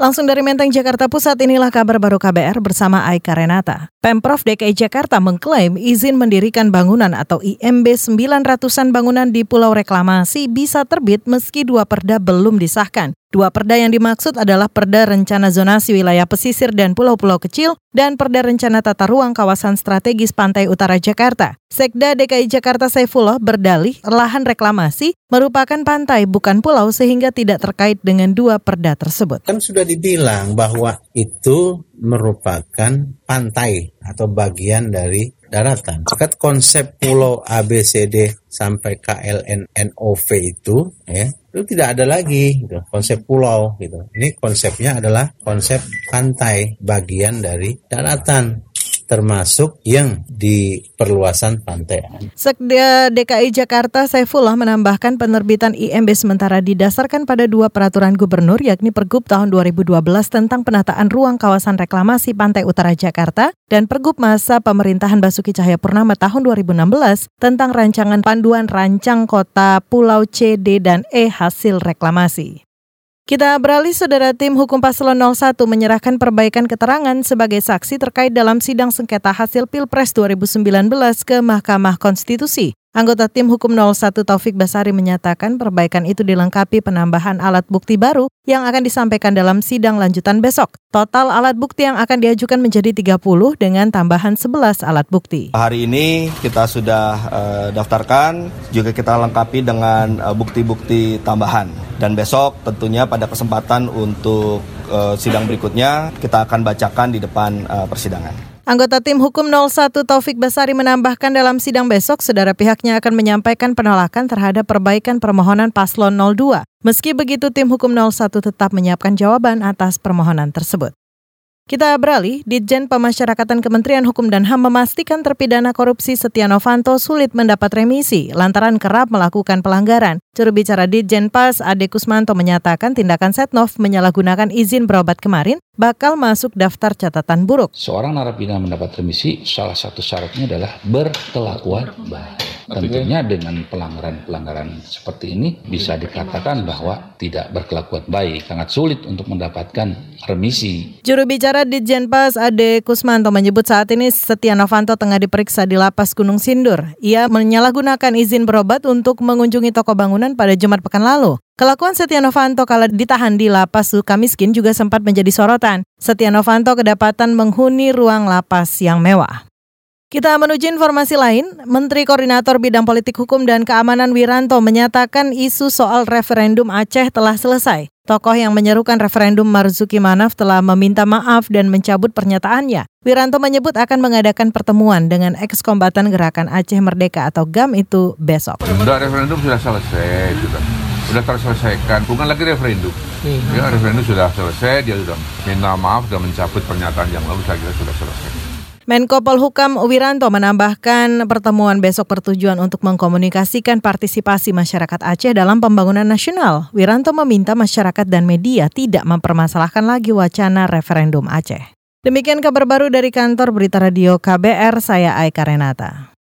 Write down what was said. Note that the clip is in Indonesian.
Langsung dari Menteng, Jakarta Pusat, inilah kabar baru KBR bersama Aika Renata. Pemprov DKI Jakarta mengklaim izin mendirikan bangunan atau IMB 900-an bangunan di Pulau Reklamasi bisa terbit meski dua perda belum disahkan. Dua perda yang dimaksud adalah Perda Rencana Zonasi Wilayah Pesisir dan Pulau-Pulau Kecil dan Perda Rencana Tata Ruang Kawasan Strategis Pantai Utara Jakarta. Sekda DKI Jakarta Saifullah berdalih lahan reklamasi merupakan pantai bukan pulau sehingga tidak terkait dengan dua perda tersebut. Kan sudah dibilang bahwa itu merupakan pantai atau bagian dari daratan. Maka konsep pulau ABCD sampai KLNNOV itu ya itu tidak ada lagi gitu, konsep pulau gitu. Ini konsepnya adalah konsep pantai bagian dari daratan termasuk yang di perluasan pantai. Sekda DKI Jakarta Saifullah menambahkan penerbitan IMB sementara didasarkan pada dua peraturan gubernur yakni Pergub tahun 2012 tentang penataan ruang kawasan reklamasi Pantai Utara Jakarta dan Pergub masa pemerintahan Basuki Cahayapurnama tahun 2016 tentang rancangan panduan rancang kota Pulau C, D, dan E hasil reklamasi. Kita beralih saudara tim hukum paslon 01 menyerahkan perbaikan keterangan sebagai saksi terkait dalam sidang sengketa hasil Pilpres 2019 ke Mahkamah Konstitusi. Anggota tim hukum 01 Taufik Basari menyatakan perbaikan itu dilengkapi penambahan alat bukti baru yang akan disampaikan dalam sidang lanjutan besok. Total alat bukti yang akan diajukan menjadi 30 dengan tambahan 11 alat bukti. Hari ini kita sudah uh, daftarkan, juga kita lengkapi dengan bukti bukti-bukti tambahan. Dan besok tentunya pada kesempatan untuk uh, sidang berikutnya kita akan bacakan di depan uh, persidangan. Anggota tim hukum 01 Taufik Basari menambahkan dalam sidang besok, saudara pihaknya akan menyampaikan penolakan terhadap perbaikan permohonan paslon 02. Meski begitu, tim hukum 01 tetap menyiapkan jawaban atas permohonan tersebut. Kita beralih, Ditjen Pemasyarakatan Kementerian Hukum dan HAM memastikan terpidana korupsi Setia Novanto sulit mendapat remisi lantaran kerap melakukan pelanggaran. Juru bicara Ditjen Pas Ade Kusmanto menyatakan tindakan Setnov menyalahgunakan izin berobat kemarin bakal masuk daftar catatan buruk. Seorang narapidana mendapat remisi, salah satu syaratnya adalah berkelakuan baik. Tentunya dengan pelanggaran-pelanggaran seperti ini bisa dikatakan bahwa tidak berkelakuan baik, sangat sulit untuk mendapatkan remisi. Juru bicara Ditjen Pas Ade Kusmanto menyebut saat ini Setia Novanto tengah diperiksa di lapas Gunung Sindur. Ia menyalahgunakan izin berobat untuk mengunjungi toko bangunan pada Jumat pekan lalu. Kelakuan Setia Novanto kala ditahan di lapas Sukamiskin juga sempat menjadi sorotan. Setia Novanto kedapatan menghuni ruang lapas yang mewah. Kita menuju informasi lain, Menteri Koordinator Bidang Politik Hukum dan Keamanan Wiranto menyatakan isu soal referendum Aceh telah selesai. Tokoh yang menyerukan referendum Marzuki Manaf telah meminta maaf dan mencabut pernyataannya. Wiranto menyebut akan mengadakan pertemuan dengan ex-kombatan Gerakan Aceh Merdeka atau GAM itu besok. Sudah referendum sudah selesai, sudah sudah terselesaikan, bukan lagi referendum. Ya, referendum sudah selesai, dia sudah minta maaf, sudah mencabut pernyataan yang lalu, saya kira sudah selesai. Menko Polhukam Wiranto menambahkan pertemuan besok bertujuan untuk mengkomunikasikan partisipasi masyarakat Aceh dalam pembangunan nasional. Wiranto meminta masyarakat dan media tidak mempermasalahkan lagi wacana referendum Aceh. Demikian kabar baru dari kantor Berita Radio KBR, saya Aika Renata.